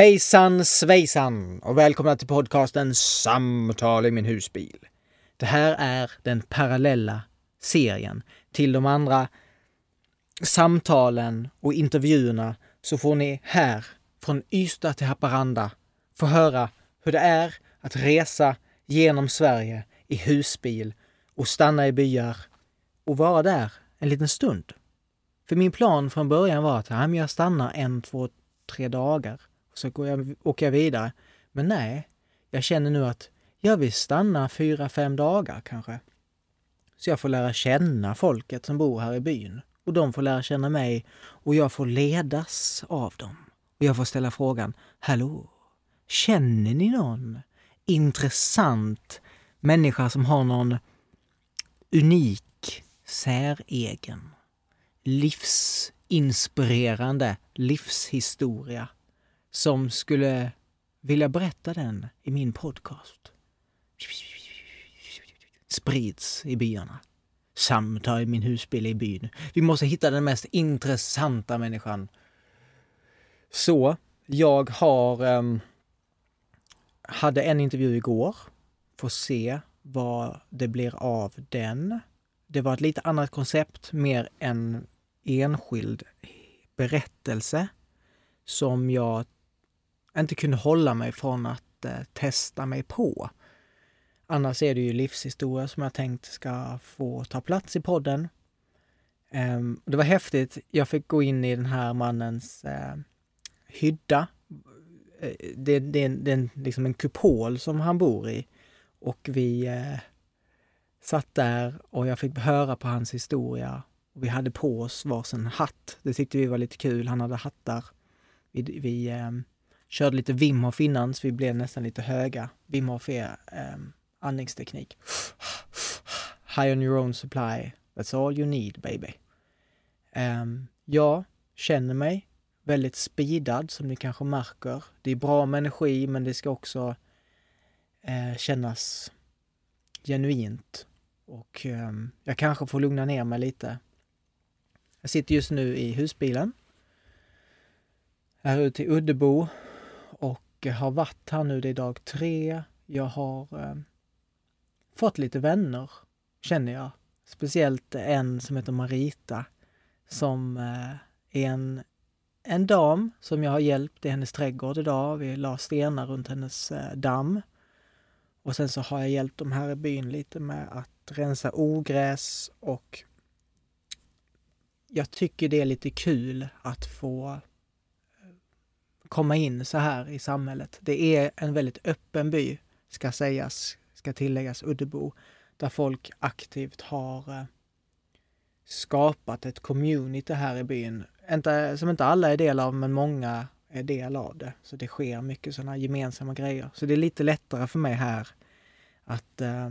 Hejsan svejsan och välkomna till podcasten Samtal i min husbil. Det här är den parallella serien till de andra samtalen och intervjuerna så får ni här från Ystad till Haparanda få höra hur det är att resa genom Sverige i husbil och stanna i byar och vara där en liten stund. För min plan från början var att jag stannar en, två, tre dagar så går jag, åker jag vidare. Men nej, jag känner nu att jag vill stanna fyra, fem dagar kanske. Så jag får lära känna folket som bor här i byn. Och de får lära känna mig och jag får ledas av dem. Och jag får ställa frågan, hallå, känner ni någon intressant människa som har någon unik, säregen, livsinspirerande livshistoria som skulle vilja berätta den i min podcast. Sprids i byarna. Samtal i min husbil i byn. Vi måste hitta den mest intressanta människan. Så, jag har... Um, hade en intervju igår. Får se vad det blir av den. Det var ett lite annat koncept, mer en enskild berättelse som jag inte kunde hålla mig från att eh, testa mig på. Annars är det ju livshistoria som jag tänkt ska få ta plats i podden. Eh, det var häftigt. Jag fick gå in i den här mannens eh, hydda. Eh, det, det, det är liksom en kupol som han bor i. Och vi eh, satt där och jag fick höra på hans historia. Och vi hade på oss varsin hatt. Det tyckte vi var lite kul. Han hade hattar. Vi, vi eh, Körde lite Wim Hof innan så vi blev nästan lite höga. Wim Hof är um, andningsteknik. High on your own supply. That's all you need baby. Um, jag känner mig väldigt speedad som ni kanske märker. Det är bra med energi men det ska också uh, kännas genuint. Och um, jag kanske får lugna ner mig lite. Jag sitter just nu i husbilen. Är ute i Uddebo och eh, har varit här nu, det är dag tre. Jag har eh, fått lite vänner, känner jag. Speciellt en som heter Marita som eh, är en, en dam som jag har hjälpt i hennes trädgård idag. Vi la stenar runt hennes eh, damm. Och sen så har jag hjälpt dem här i byn lite med att rensa ogräs och jag tycker det är lite kul att få komma in så här i samhället. Det är en väldigt öppen by, ska sägas, ska tilläggas, Uddebo, där folk aktivt har eh, skapat ett community här i byn. Inte, som inte alla är del av, men många är del av det. Så det sker mycket sådana gemensamma grejer. Så det är lite lättare för mig här att eh,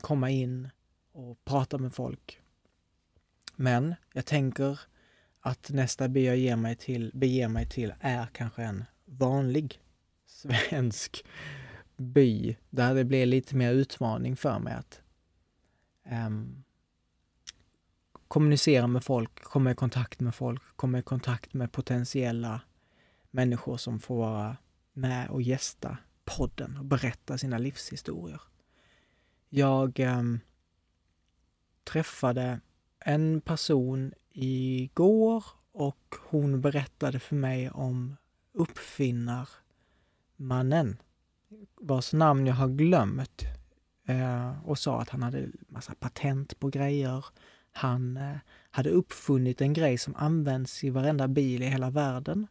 komma in och prata med folk. Men jag tänker att nästa by jag ger mig till, beger mig till är kanske en vanlig svensk by där det blir lite mer utmaning för mig att um, kommunicera med folk, komma i kontakt med folk, komma i kontakt med potentiella människor som får vara med och gästa podden och berätta sina livshistorier. Jag um, träffade en person igår och hon berättade för mig om uppfinnarmannen vars namn jag har glömt eh, och sa att han hade massa patent på grejer. Han eh, hade uppfunnit en grej som används i varenda bil i hela världen.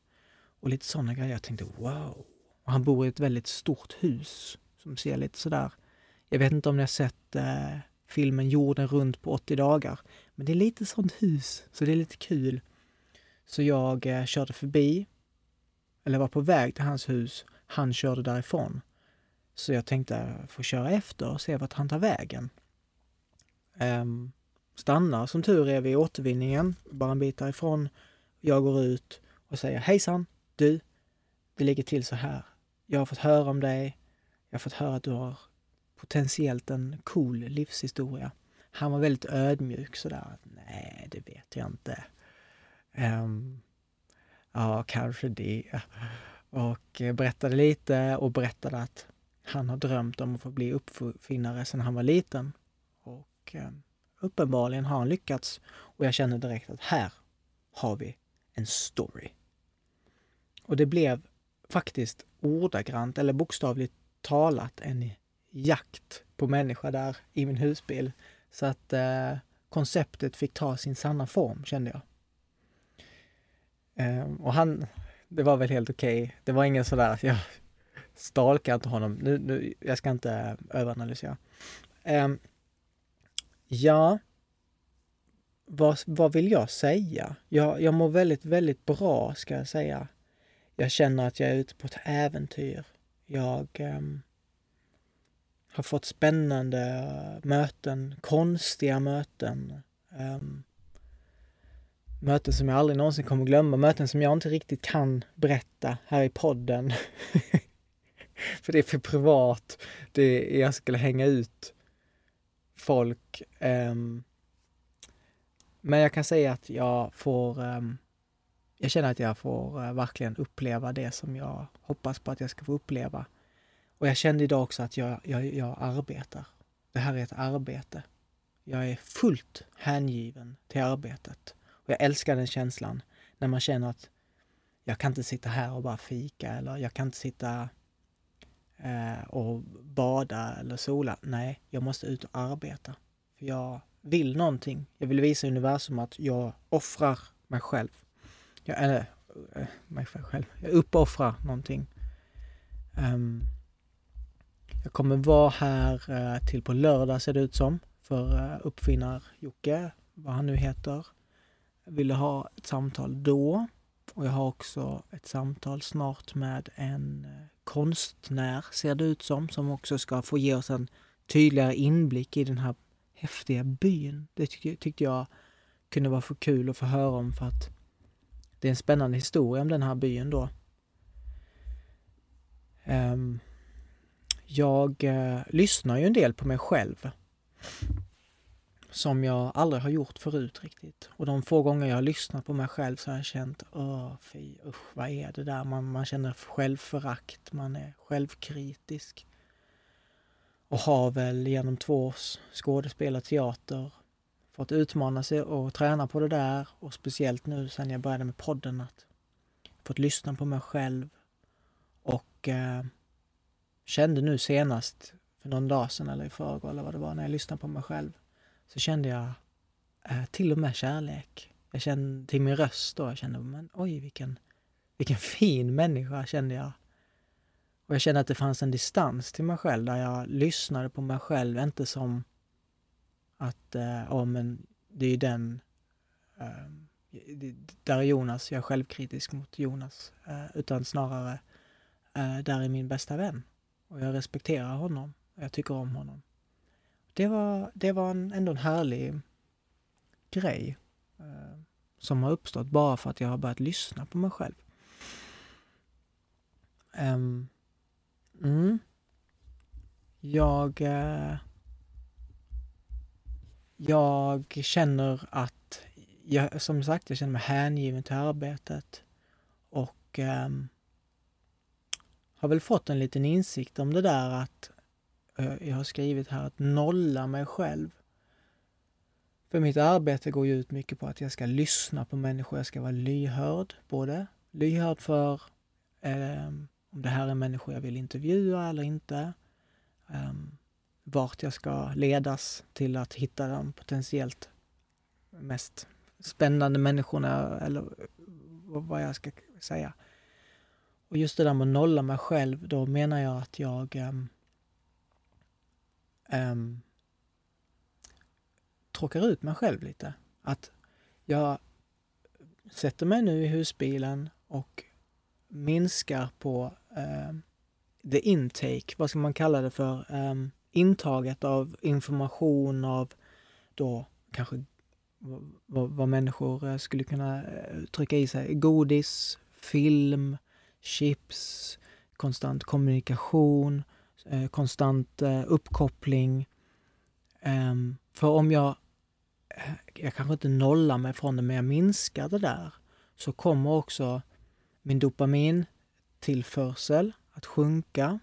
Och lite sådana grejer. Jag tänkte wow! Och han bor i ett väldigt stort hus som ser lite sådär... Jag vet inte om ni har sett eh, filmen Jorden runt på 80 dagar. Men det är lite sånt hus, så det är lite kul. Så jag eh, körde förbi, eller var på väg till hans hus. Han körde därifrån. Så jag tänkte få köra efter och se vart han tar vägen. Um, stannar som tur är vid återvinningen, bara en bit därifrån. Jag går ut och säger hejsan, du, det ligger till så här. Jag har fått höra om dig. Jag har fått höra att du har potentiellt en cool livshistoria. Han var väldigt ödmjuk sådär. Nej, det vet jag inte. Um, ja, kanske det. och eh, berättade lite och berättade att han har drömt om att få bli uppfinnare sedan han var liten. Och um, uppenbarligen har han lyckats och jag känner direkt att här har vi en story. Och det blev faktiskt ordagrant eller bokstavligt talat en jakt på människa där i min husbil. Så att eh, konceptet fick ta sin sanna form kände jag. Eh, och han, det var väl helt okej. Okay. Det var ingen sådär att jag stalkar inte honom. Nu, nu, jag ska inte eh, överanalysera. Eh, ja, vad, vad vill jag säga? Jag, jag mår väldigt, väldigt bra ska jag säga. Jag känner att jag är ute på ett äventyr. Jag eh, har fått spännande möten, konstiga möten. Um, möten som jag aldrig någonsin kommer glömma, möten som jag inte riktigt kan berätta här i podden. för det är för privat. Det är, jag skulle hänga ut folk. Um, men jag kan säga att jag får um, jag känner att jag får uh, verkligen uppleva det som jag hoppas på att jag ska få uppleva. Och jag kände idag också att jag, jag, jag arbetar. Det här är ett arbete. Jag är fullt hängiven till arbetet. Och jag älskar den känslan när man känner att jag kan inte sitta här och bara fika eller jag kan inte sitta eh, och bada eller sola. Nej, jag måste ut och arbeta. För jag vill någonting. Jag vill visa universum att jag offrar mig själv. Jag, eller, eh, mig själv. Jag uppoffrar någonting. Um, jag kommer vara här eh, till på lördag ser det ut som. För eh, uppfinnar-Jocke, vad han nu heter, ville ha ett samtal då. Och jag har också ett samtal snart med en eh, konstnär, ser det ut som, som också ska få ge oss en tydligare inblick i den här häftiga byn. Det tyckte, tyckte jag kunde vara för kul att få höra om för att det är en spännande historia om den här byn då. Um, jag eh, lyssnar ju en del på mig själv. Som jag aldrig har gjort förut riktigt. Och de få gånger jag har lyssnat på mig själv så har jag känt, åh fy usch, vad är det där? Man, man känner självförakt, man är självkritisk och har väl genom två års skådespel och teater fått utmana sig och träna på det där och speciellt nu sen jag började med podden att fått lyssna på mig själv och eh, kände nu senast för någon dag sedan eller i förrgår eller vad det var när jag lyssnade på mig själv så kände jag eh, till och med kärlek. Jag kände till min röst då, jag kände men oj vilken, vilken fin människa kände jag och jag kände att det fanns en distans till mig själv där jag lyssnade på mig själv, inte som att, eh, ja men det är den, eh, där är Jonas, jag är självkritisk mot Jonas, eh, utan snarare, eh, där är min bästa vän. Och jag respekterar honom, och jag tycker om honom. Det var, det var en, ändå en härlig grej eh, som har uppstått bara för att jag har börjat lyssna på mig själv. Um, Mm. Jag... Eh, jag känner att, jag, som sagt, jag känner mig hängiven till arbetet och eh, har väl fått en liten insikt om det där att eh, jag har skrivit här att nolla mig själv. För mitt arbete går ju ut mycket på att jag ska lyssna på människor, jag ska vara lyhörd, både lyhörd för eh, om det här är människor jag vill intervjua eller inte. Eh, vart jag ska ledas till att hitta de potentiellt mest spännande människorna eller eh, vad jag ska säga. Och just det där med att nolla mig själv, då menar jag att jag um, um, tråkar ut mig själv lite. Att jag sätter mig nu i husbilen och minskar på um, the intake, vad ska man kalla det för, um, intaget av information av då kanske vad, vad människor eh, skulle kunna eh, trycka i sig. Godis, film, chips, konstant kommunikation, eh, konstant eh, uppkoppling. Ehm, för om jag, eh, jag kanske inte nollar mig från det, men jag minskar det där, så kommer också min dopamintillförsel att sjunka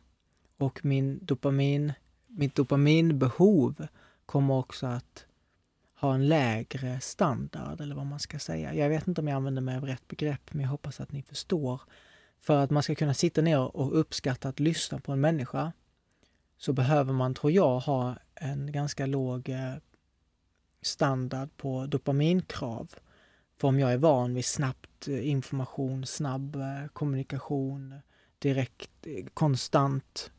och min dopamin, mitt dopaminbehov kommer också att ha en lägre standard eller vad man ska säga. Jag vet inte om jag använder mig av rätt begrepp men jag hoppas att ni förstår. För att man ska kunna sitta ner och uppskatta att lyssna på en människa så behöver man, tror jag, ha en ganska låg eh, standard på dopaminkrav. För om jag är van vid snabbt eh, information, snabb eh, kommunikation, direkt, konstant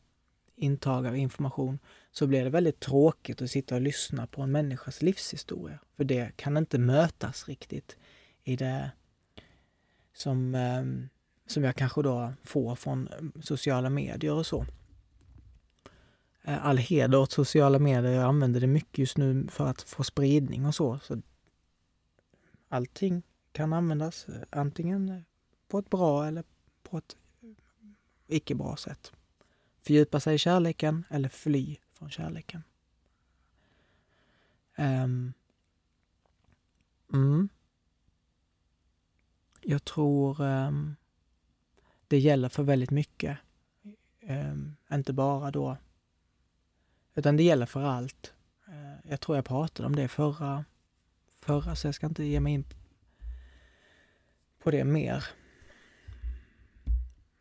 intag av information så blir det väldigt tråkigt att sitta och lyssna på en människas livshistoria. För det kan inte mötas riktigt i det som, ehm, som jag kanske då får från eh, sociala medier och så. Eh, all heder åt sociala medier. Jag använder det mycket just nu för att få spridning och så. så allting kan användas eh, antingen på ett bra eller på ett icke bra sätt. Fördjupa sig i kärleken eller fly från kärleken. Um, mm. Jag tror um, det gäller för väldigt mycket. Um, inte bara då, utan det gäller för allt. Uh, jag tror jag pratade om det förra, förra, så jag ska inte ge mig in på det mer.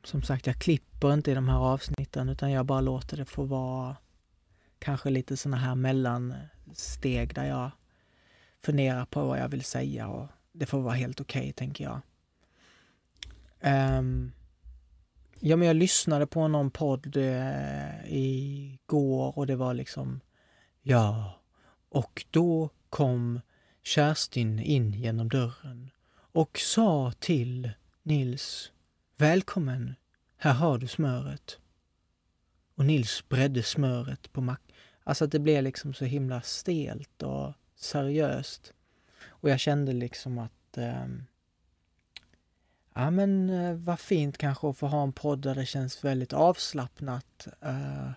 Som sagt, jag klipper inte i de här avsnitten utan jag bara låter det få vara kanske lite såna här mellansteg där jag funderar på vad jag vill säga och det får vara helt okej, okay, tänker jag. Um, ja, men jag lyssnade på någon podd eh, igår och det var liksom Ja, och då kom Kerstin in genom dörren och sa till Nils Välkommen, här har du smöret. Och Nils bredde smöret på mack Alltså att det blev liksom så himla stelt och seriöst. Och jag kände liksom att eh, Ja men eh, vad fint kanske att få ha en podd där det känns väldigt avslappnat. Eh,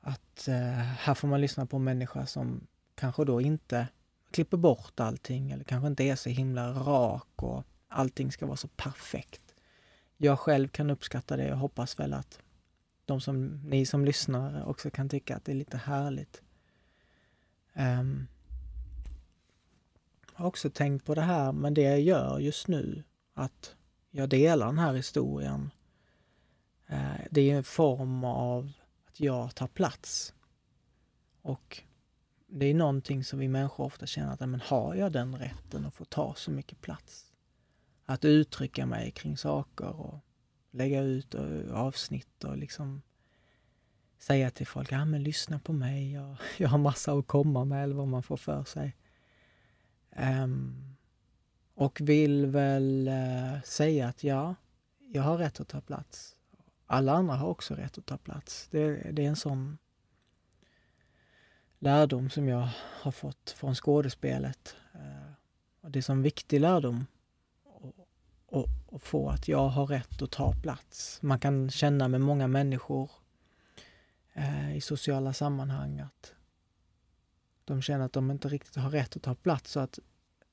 att eh, här får man lyssna på en människa som kanske då inte klipper bort allting eller kanske inte är så himla rak och allting ska vara så perfekt. Jag själv kan uppskatta det och hoppas väl att de som, ni som lyssnar också kan tycka att det är lite härligt. Um, jag har också tänkt på det här med det jag gör just nu, att jag delar den här historien. Eh, det är en form av att jag tar plats. Och det är någonting som vi människor ofta känner att, men har jag den rätten att få ta så mycket plats? Att uttrycka mig kring saker och lägga ut avsnitt och liksom säga till folk, ja men lyssna på mig, jag, jag har massa att komma med eller vad man får för sig. Um, och vill väl eh, säga att ja, jag har rätt att ta plats. Alla andra har också rätt att ta plats. Det, det är en sån lärdom som jag har fått från skådespelet. Eh, och det är en viktig lärdom och, och få att jag har rätt att ta plats. Man kan känna med många människor eh, i sociala sammanhang att de känner att de inte riktigt har rätt att ta plats så att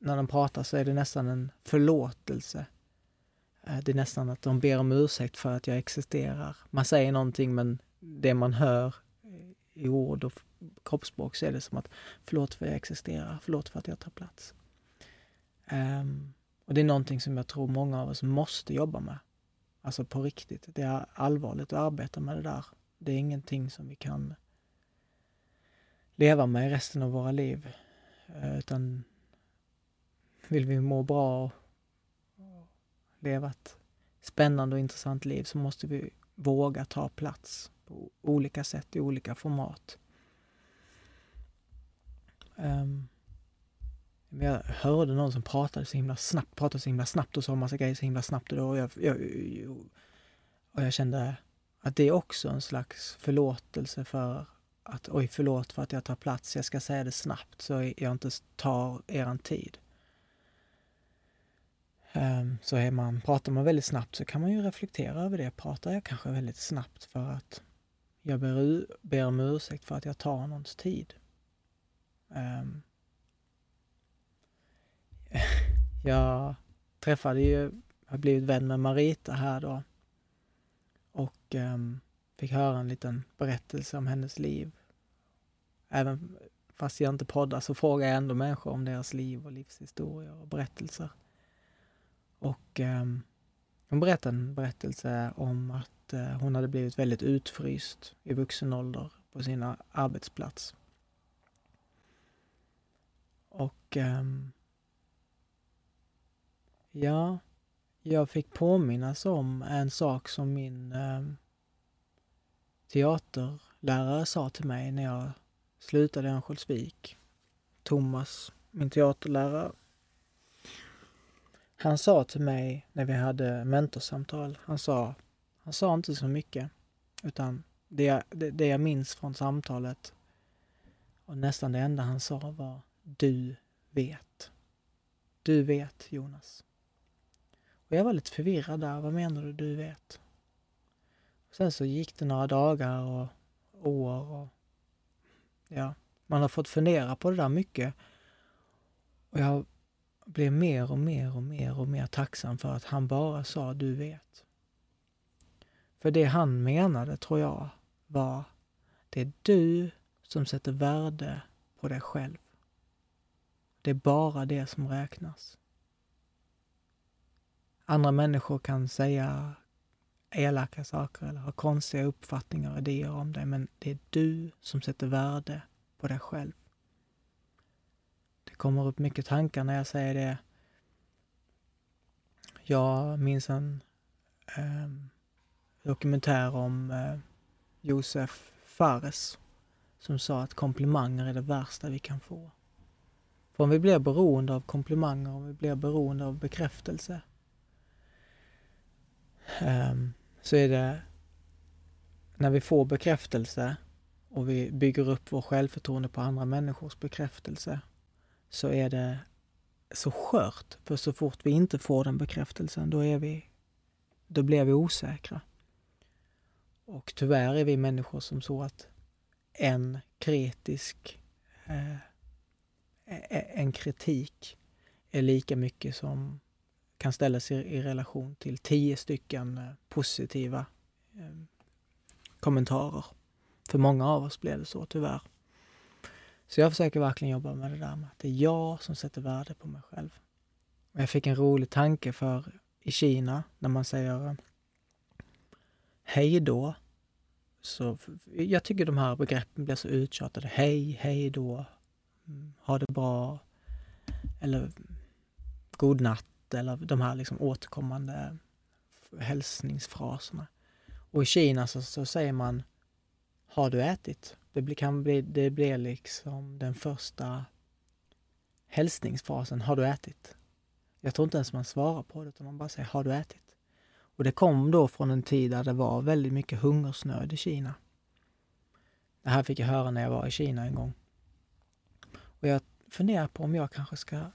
när de pratar så är det nästan en förlåtelse. Eh, det är nästan att de ber om ursäkt för att jag existerar. Man säger någonting men det man hör i ord och kroppsspråk så är det som att förlåt för att jag existerar, förlåt för att jag tar plats. Um, och det är någonting som jag tror många av oss måste jobba med. Alltså på riktigt. Det är allvarligt att arbeta med det där. Det är ingenting som vi kan leva med resten av våra liv. Eh, utan vill vi må bra och leva ett spännande och intressant liv så måste vi våga ta plats på olika sätt, i olika format. Um, jag hörde någon som pratade så himla snabbt, pratade så himla snabbt och sa massa grejer så himla snabbt och, då, jag, jag, och jag kände att det är också en slags förlåtelse för att oj, förlåt för att jag tar plats, jag ska säga det snabbt så jag inte tar eran tid. Ehm, så är man, pratar man väldigt snabbt så kan man ju reflektera över det. Pratar jag kanske väldigt snabbt för att jag ber, ber om ursäkt för att jag tar någons tid? Ehm. Jag träffade ju, har blivit vän med Marita här då och ehm, fick höra en liten berättelse om hennes liv. Även fast jag inte poddar så frågar jag ändå människor om deras liv och livshistorier och berättelser. Och eh, hon berättade en berättelse om att eh, hon hade blivit väldigt utfryst i vuxen ålder på sin arbetsplats. Och eh, ja, jag fick påminnas om en sak som min ehm, teaterlärare sa till mig när jag slutade i Örnsköldsvik. Thomas, min teaterlärare. Han sa till mig när vi hade mentorsamtal, han sa, han sa inte så mycket, utan det jag, det, det jag minns från samtalet och nästan det enda han sa var Du vet. Du vet, Jonas. Och jag var lite förvirrad där. Vad menar du, du vet? Sen så gick det några dagar och år och ja, man har fått fundera på det där mycket. Och jag blev mer och mer och mer och mer tacksam för att han bara sa du vet. För det han menade, tror jag, var det är du som sätter värde på dig själv. Det är bara det som räknas. Andra människor kan säga elaka saker eller ha konstiga uppfattningar och idéer om dig, men det är du som sätter värde på dig själv. Det kommer upp mycket tankar när jag säger det. Jag minns en eh, dokumentär om eh, Josef Fares som sa att komplimanger är det värsta vi kan få. För om vi blir beroende av komplimanger, om vi blir beroende av bekräftelse, eh, så är det när vi får bekräftelse och vi bygger upp vår självförtroende på andra människors bekräftelse så är det så skört. För så fort vi inte får den bekräftelsen, då, är vi, då blir vi osäkra. Och tyvärr är vi människor som så att en kritisk eh, e-, e-, en kritik är lika mycket som kan ställas i, i relation till tio stycken eh, positiva eh, kommentarer. För många av oss blev det så tyvärr. Så jag försöker verkligen jobba med det där med att det är jag som sätter värde på mig själv. Jag fick en rolig tanke för i Kina när man säger eh, hej då. Så jag tycker de här begreppen blir så uttjatade. Hej, hej då, mm, ha det bra eller god natt eller de här liksom återkommande hälsningsfraserna. Och i Kina så, så säger man Har du ätit? Det blir, kan bli, det blir liksom den första hälsningsfrasen Har du ätit? Jag tror inte ens man svarar på det utan man bara säger Har du ätit? Och det kom då från en tid där det var väldigt mycket hungersnöd i Kina. Det här fick jag höra när jag var i Kina en gång. Och jag funderar på om jag kanske ska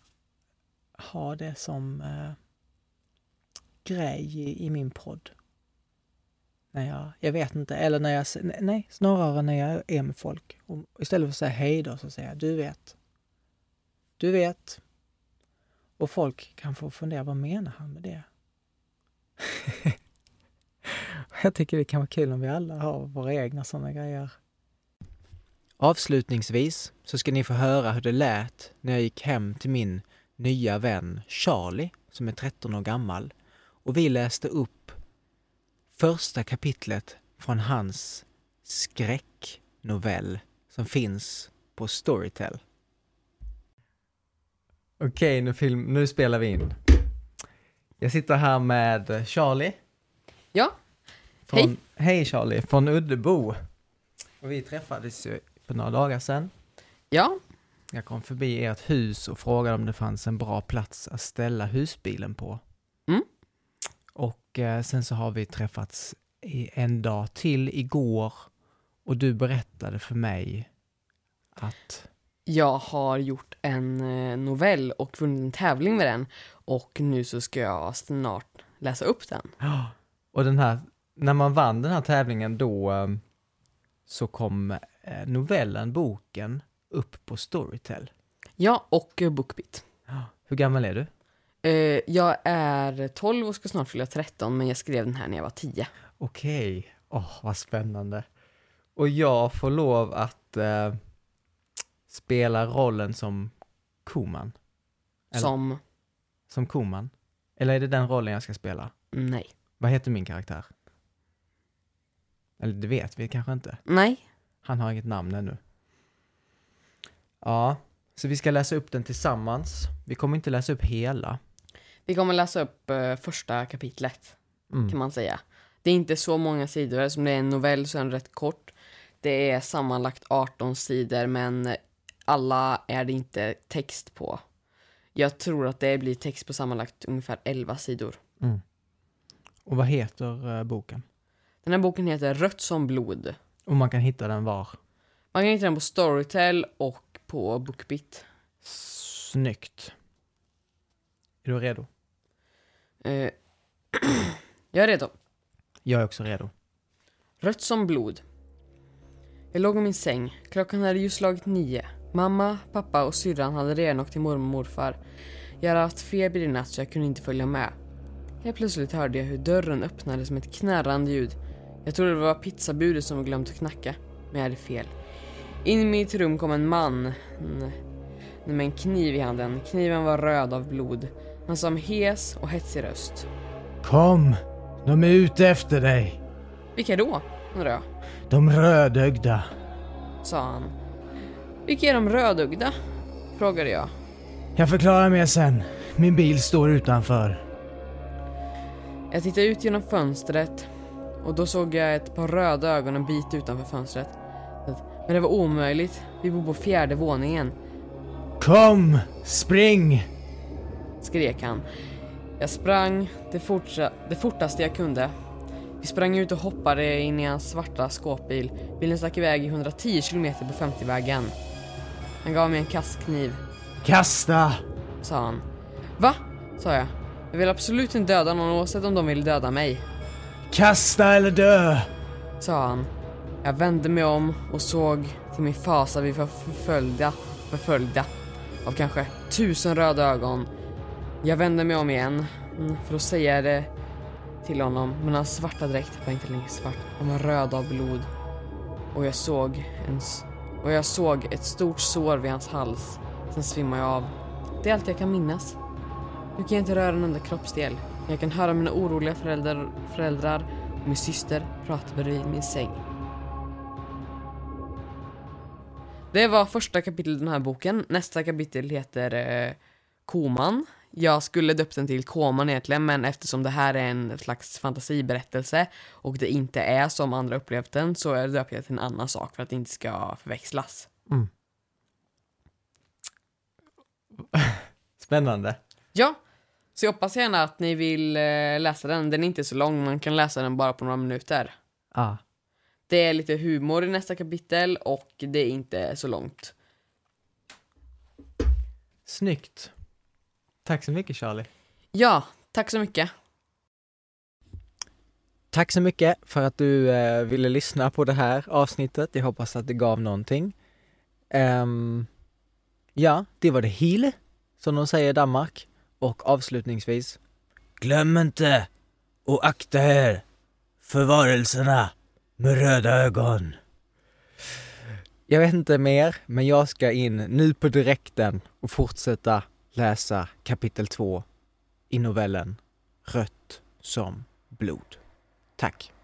ha det som eh, grej i, i, min podd. När jag, jag vet inte, eller när jag, nej, snarare när jag är med folk. Och istället för att säga hej då så säger jag du vet. Du vet. Och folk kan få fundera, vad menar han med det? jag tycker det kan vara kul om vi alla har våra egna sådana grejer. Avslutningsvis så ska ni få höra hur det lät när jag gick hem till min nya vän Charlie som är 13 år gammal och vi läste upp första kapitlet från hans skräcknovell som finns på Storytel. Okej, nu, film, nu spelar vi in. Jag sitter här med Charlie. Ja. Från, hej. Hej Charlie, från Uddebo. Och vi träffades ju för några dagar sedan. Ja. Jag kom förbi ert hus och frågade om det fanns en bra plats att ställa husbilen på. Och eh, sen så har vi träffats en dag till igår och du berättade för mig att jag har gjort en eh, novell och vunnit en tävling med den och nu så ska jag snart läsa upp den. Ja, och den här, när man vann den här tävlingen då eh, så kom novellen, boken, upp på Storytel. Ja, och Bookbit. Hur gammal är du? Jag är 12 och ska snart fylla 13, men jag skrev den här när jag var 10. Okej, åh vad spännande. Och jag får lov att eh, spela rollen som koman. Eller- Som, Som koman? Eller är det den rollen jag ska spela? nej. Vad heter min karaktär? Eller det vet vi kanske inte. Nej. Han har inget namn ännu. Ja, så vi ska läsa upp den tillsammans. Vi kommer inte läsa upp hela. Vi kommer läsa upp eh, första kapitlet, Mm. kan man säga. Det är inte så många sidor, eftersom det är en novell så är den rätt kort. Det är sammanlagt 18 sidor, men alla är det inte text på. Jag tror att det blir text på sammanlagt ungefär 11 sidor. Mm. Och vad heter eh, boken? Den här boken heter Rött som blod. Och man kan hitta den var? Man kan hitta den på Storytel och på Bookbit. Snyggt. Är du redo? Eh, jag är redo. Jag är också redo. Rött som blod. Jag låg i min säng. Klockan hade just slagit nio. Mamma, pappa och syrran hade redan åkt till mormor och morfar. Jag hade haft feber i natt så jag kunde inte följa med. Helt plötsligt hörde jag hur dörren öppnades med ett knarrande ljud. Jag trodde det var pizzabudet som glömt att knacka, men jag hade fel. In i mitt rum kom en man med en kniv i handen. Kniven var röd av blod. Han sa med hes och hetsig röst. Kom! De är ute efter dig! Vilka då? undrade jag. De rödögda. sa han. Vilka är de rödögda? frågade jag. Jag förklarar mer sen. Min bil står utanför. Jag tittade ut genom fönstret och då såg jag ett par röda ögon en bit utanför fönstret. Men det var omöjligt. Vi bor på fjärde våningen, Kom! Spring! Skrek han. Jag sprang det, fortsa- det fortaste jag kunde. Vi sprang ut och hoppade in i hans svarta skåpbil. Bilen stack iväg i 110 km på 50-vägen. Han gav mig en kastkniv. Kasta! sa han. Va? sa jag. Jag vill absolut inte döda någon oavsett om de vill döda mig, Kasta eller dö! sa han. Jag vände mig om och såg till min fasa vi var förföljda, förföljda av kanske tusen röda ögon. Jag vänder mig om igen mm, för att säga det till honom, men hans svarta dräkt var inte längre svart, den var röd av blod. Och jag såg en, och jag såg ett stort sår vid hans hals. Sen svimmade jag av. Det är allt jag kan minnas. Nu kan jag inte röra en enda kroppsdel. Jag kan höra mina oroliga föräldrar, föräldrar och min syster prata bredvid min säng. Det var första kapitlet i den här boken. Nästa kapitel heter eh, Koman. Jag skulle döpt den till Koman egentligen, men eftersom det här är en slags fantasiberättelse och det inte är som andra upplevt den så är det jag till en annan sak för att det inte ska förväxlas. Spännande. Ja, så jag hoppas gärna att ni vill eh, läsa den. Den är inte så lång, man kan läsa den bara på några minuter. Ah. Det är lite humor i nästa kapitel och det är inte så långt. Snyggt. Tack så mycket Charlie. Ja, tack så mycket. Tack så mycket för att du eh, ville lyssna på det här avsnittet. Jag hoppas att det gav någonting. Ehm, ja, det var det hela, som de säger i Danmark. Och avslutningsvis, glöm inte och akta er för varelserna med röda ögon. Jag vet inte mer, men jag ska in nu på direkten och fortsätta läsa kapitel 2 i novellen Rött som blod. Tack!